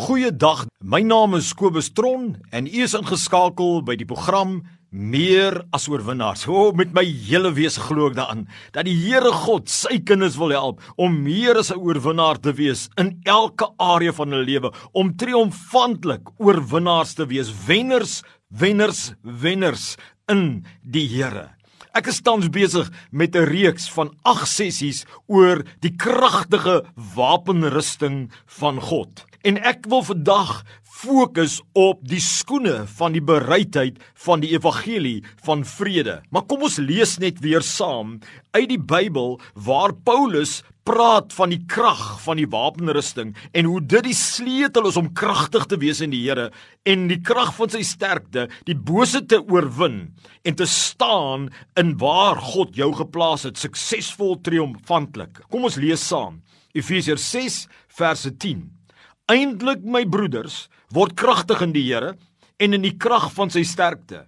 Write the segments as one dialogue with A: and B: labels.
A: Goeiedag. My naam is Kobus Tron en u is ingeskakel by die program Meer as oorwinnaars. O, oh, met my hele wese glo ek daaraan dat die Here God sy kinders wil help om meer as 'n oorwinnaar te wees in elke area van hulle lewe, om triomfantelik oorwinnaars te wees, wenners, wenners, wenners in die Here. Ek is tans besig met 'n reeks van 8 sessies oor die kragtige wapenrusting van God. En ek wil vandag fokus op die skoene van die bereidheid van die evangelie van vrede. Maar kom ons lees net weer saam uit die Bybel waar Paulus praat van die krag van die wapenrusting en hoe dit die sleutel is om kragtig te wees in die Here en die krag van sy sterkte die bose te oorwin en te staan in waar God jou geplaas het suksesvol triomfantelik. Kom ons lees saam. Efesiërs 6 verse 10. Eindelik my broeders, word kragtig in die Here en in die krag van sy sterkte.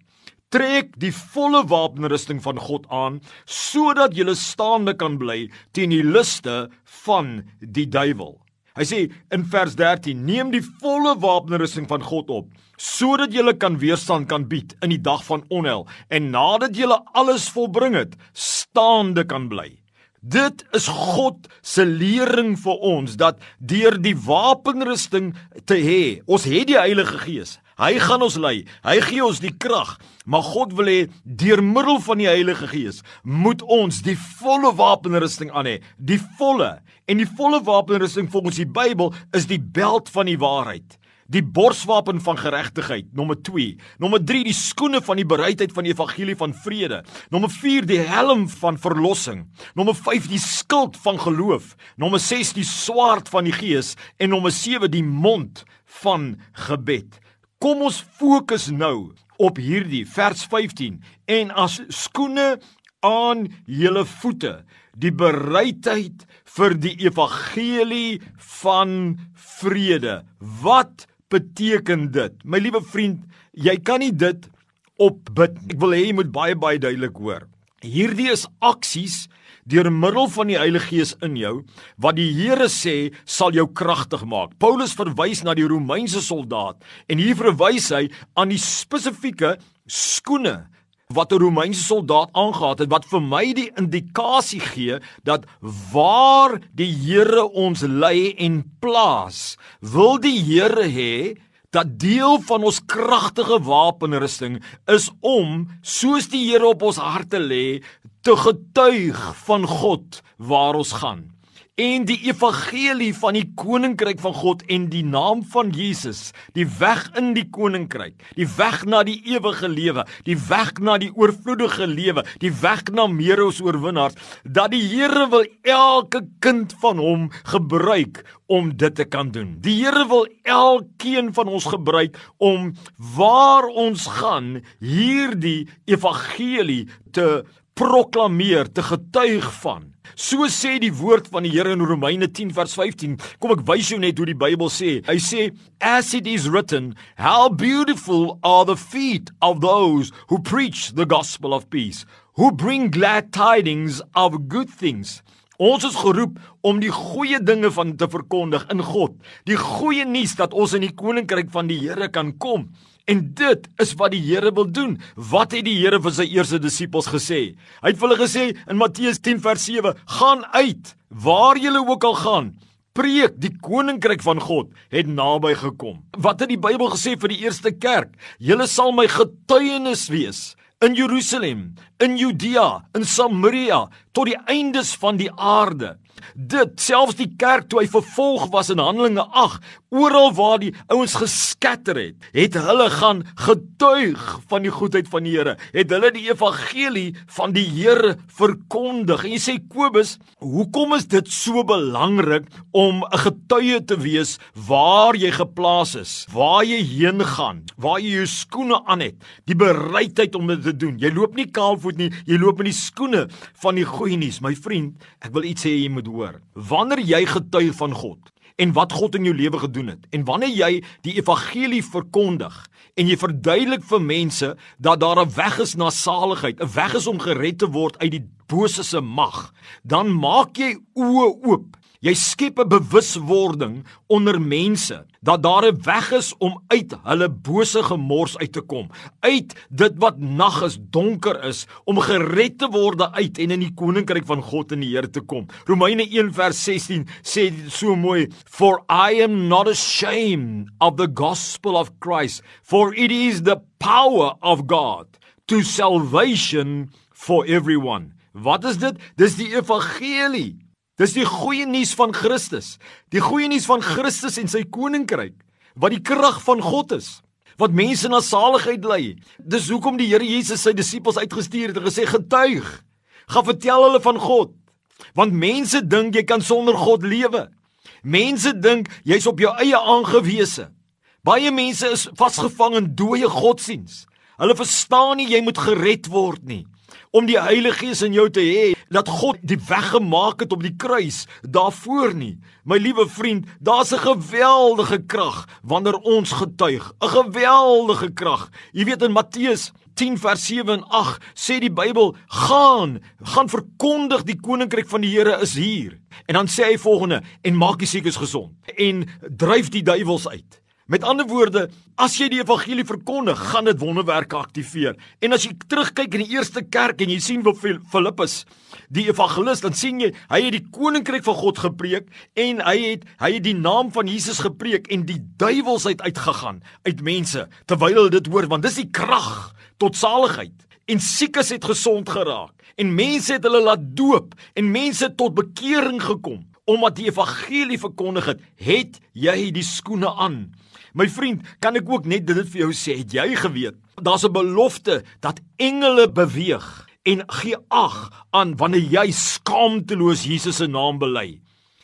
A: Trek die volle wapenrusting van God aan sodat jy staande kan bly teen die liste van die duiwel. Hy sê in vers 13: Neem die volle wapenrusting van God op sodat jy kan weerstand kan bied in die dag van onheil en nadat jy alles volbring het, staande kan bly. Dit is God se lering vir ons dat deur die wapenrusting te hê, ons het die Heilige Gees. Hy gaan ons lei. Hy gee ons die krag, maar God wil hê deur middel van die Heilige Gees moet ons die volle wapenrusting aan hê, die volle. En die volle wapenrusting volgens die Bybel is die beld van die waarheid die borswapen van geregtigheid. Nommer 2 nommer 3 die skoene van die bereidheid van die evangelie van vrede. Nommer 4 die helm van verlossing. Nommer 5 die skild van geloof. Nommer 6 die swaard van die gees. En nommer 7 die mond van gebed. Kom ons fokus nou op hierdie vers 15 en as skoene aan julle voete die bereidheid vir die evangelie van vrede. Wat beteken dit? My liewe vriend, jy kan nie dit opbid. Ek wil hê jy moet baie baie duidelik hoor. Hierdie is aksies deur middel van die Heilige Gees in jou wat die Here sê sal jou kragtig maak. Paulus verwys na die Romeinse soldaat en hier verwys hy aan die spesifieke skoene wat 'n Romeinse soldaat aangetree het wat vir my die indikasie gee dat waar die Here ons lei en plaas, wil die Here hê dat deel van ons kragtige wapenrusting is om soos die Here op ons harte lê te getuig van God waar ons gaan en die evangelie van die koninkryk van God en die naam van Jesus, die weg in die koninkryk, die weg na die ewige lewe, die weg na die oorvloedige lewe, die weg na meer as oorwinnaars, dat die Here wil elke kind van hom gebruik om dit te kan doen. Die Here wil elkeen van ons gebruik om waar ons gaan hierdie evangelie te proklameer, te getuig van. So sê die woord van die Here in Romeine 10 vers 15. Kom ek wys jou net hoe die Bybel sê. Hy sê as it is written, how beautiful are the feet of those who preach the gospel of peace, who bring glad tidings of good things. Ons is geroep om die goeie dinge van te verkondig in God. Die goeie nuus dat ons in die koninkryk van die Here kan kom. En dit is wat die Here wil doen. Wat het die Here vir sy eerste disippels gesê? Hy het vir hulle gesê in Matteus 10 vers 7: "Gaan uit waar julle ook al gaan, preek die koninkryk van God het naby gekom." Wat het die Bybel gesê vir die eerste kerk? Julle sal my getuienis wees in Jerusalem, in Judea, in Samaria tot die eindes van die aarde. Dit selfs die kerk toe hy vervolg was in Handelinge 8, oral waar die ouens geskatter het, het hulle gaan getuig van die goedheid van die Here. Het hulle die evangelie van die Here verkondig. En jy sê Kobus, hoekom is dit so belangrik om 'n getuie te wees waar jy geplaas is, waar jy heen gaan, waar jy jou skoene aan het, die bereidheid om dit te doen. Jy loop nie kaalvoet nie, jy loop in die skoene van die goeie nuus. My vriend, ek wil iets sê jy moet hoor. Wanneer jy getuig van God en wat God in jou lewe gedoen het en wanneer jy die evangelie verkondig en jy verduidelik vir mense dat daar 'n weg is na saligheid, 'n weg is om gered te word uit die bose se mag, dan maak jy oë oop Jy skep 'n bewuswording onder mense dat daar 'n weg is om uit hulle bose gemors uit te kom, uit dit wat nag is, donker is, om gered te word uit en in die koninkryk van God en die Here te kom. Romeine 1 vers 16 sê so mooi, "For I am not ashamed of the gospel of Christ, for it is the power of God to salvation for everyone." Wat is dit? Dis die evangelie. Dis die goeie nuus van Christus. Die goeie nuus van Christus en sy koninkryk wat die krag van God is wat mense na saligheid lei. Dis hoekom die Here Jesus sy disippels uitgestuur het en gesê getuig. Gaan vertel hulle van God. Want mense dink jy kan sonder God lewe. Mense dink jy's op jou eie aangewese. Baie mense is vasgevang in dooie godsdiens. Hulle verstaan nie jy moet gered word nie om die Heilige Gees in jou te hê dat God die weg gemaak het op die kruis daarvoor nie. My liewe vriend, daar's 'n geweldige krag wanneer ons getuig. 'n Geweldige krag. Jy weet in Matteus 10 vers 7 en 8 sê die Bybel: "Gaan, gaan verkondig die koninkryk van die Here is hier." En dan sê hy volgende: "En maak die siekes gesond en dryf die duiwels uit." Met ander woorde, as jy die evangelie verkondig, gaan dit wonderwerke aktiveer. En as jy terugkyk in die eerste kerk en jy sien hoe Filippus, die evangelis, dan sien jy hy het die koninkryk van God gepreek en hy het hy het die naam van Jesus gepreek en die duiwels het uitgegaan uit mense terwyl hulle dit hoor, want dis die krag tot saligheid. En siekes het gesond geraak en mense het hulle laat doop en mense tot bekering gekom omdat die evangelie verkondig het, het jy die skoene aan. My vriend, kan ek ook net dit vir jou sê, het jy geweet? Daar's 'n belofte dat engele beweeg en gee ag aan wanneer jy skaamteloos Jesus se naam bely.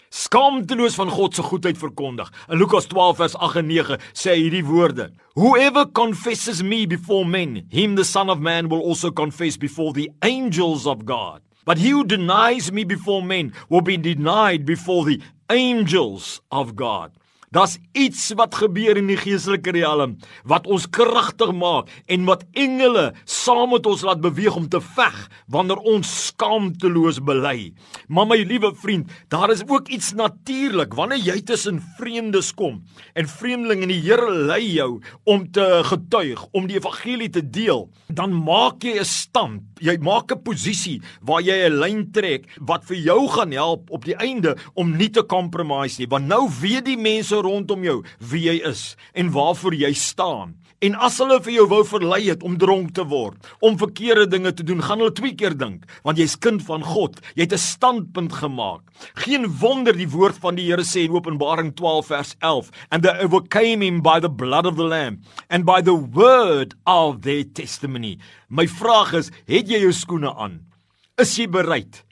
A: Skaamteloos van God se goedheid verkondig. In Lukas 12 vers 8 en 9 sê hy hierdie woorde: Whoever confesses me before men, him the son of man will also confess before the angels of God. But he who denies me before men will be denied before the angels of God. Daar's iets wat gebeur in die geestelike riem wat ons kragtig maak en wat engele saam met ons laat beweeg om te veg wanneer ons skaamteloos bely. Maar my liewe vriend, daar is ook iets natuurlik wanneer jy tussen vreemdes kom en vreemdelinge en die Here lei jou om te getuig, om die evangelie te deel, dan maak jy 'n stand. Jy maak 'n posisie waar jy 'n lyn trek wat vir jou gaan help op die einde om nie te compromise nie, want nou weet die mense rondom jou wie jy is en waarvoor jy staan. En as hulle vir jou wou verlei het om dronk te word, om verkeerde dinge te doen, gaan hulle twee keer dink, want jy's kind van God. Jy het 'n standpunt gemaak. Geen wonder die woord van die Here sê in Openbaring 12 vers 11, and they overcame him by the blood of the lamb and by the word of their testimony. My vraag is, het jy jou skoene aan? Is jy bereid?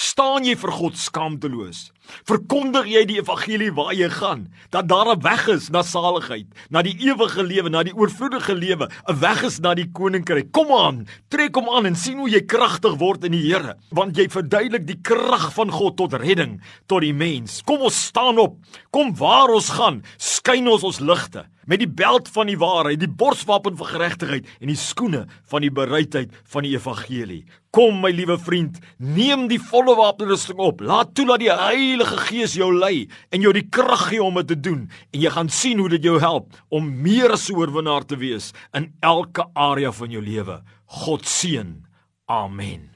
A: Staan jy vir God skaamteloos? Verkondig jy die evangelie waar jy gaan dat daar 'n weg is na saligheid, na die ewige lewe, na die oorvloedige lewe, 'n weg is na die koninkryk. Kom aan, trek hom aan en sien hoe jy kragtig word in die Here, want jy verduidelik die krag van God tot redding tot die mens. Kom ons staan op. Kom waar ons gaan, skyn ons ons ligte met die beld van die waarheid, die borswapen van geregtigheid en die skoene van die bereidheid van die evangelie. Kom my liewe vriend, neem die volle wapenrusting op. Laat toe dat die Heilige Gees jou lei en jou die krag gee om dit te doen en jy gaan sien hoe dit jou help om meer as 'n oorwinnaar te wees in elke area van jou lewe. God seën. Amen.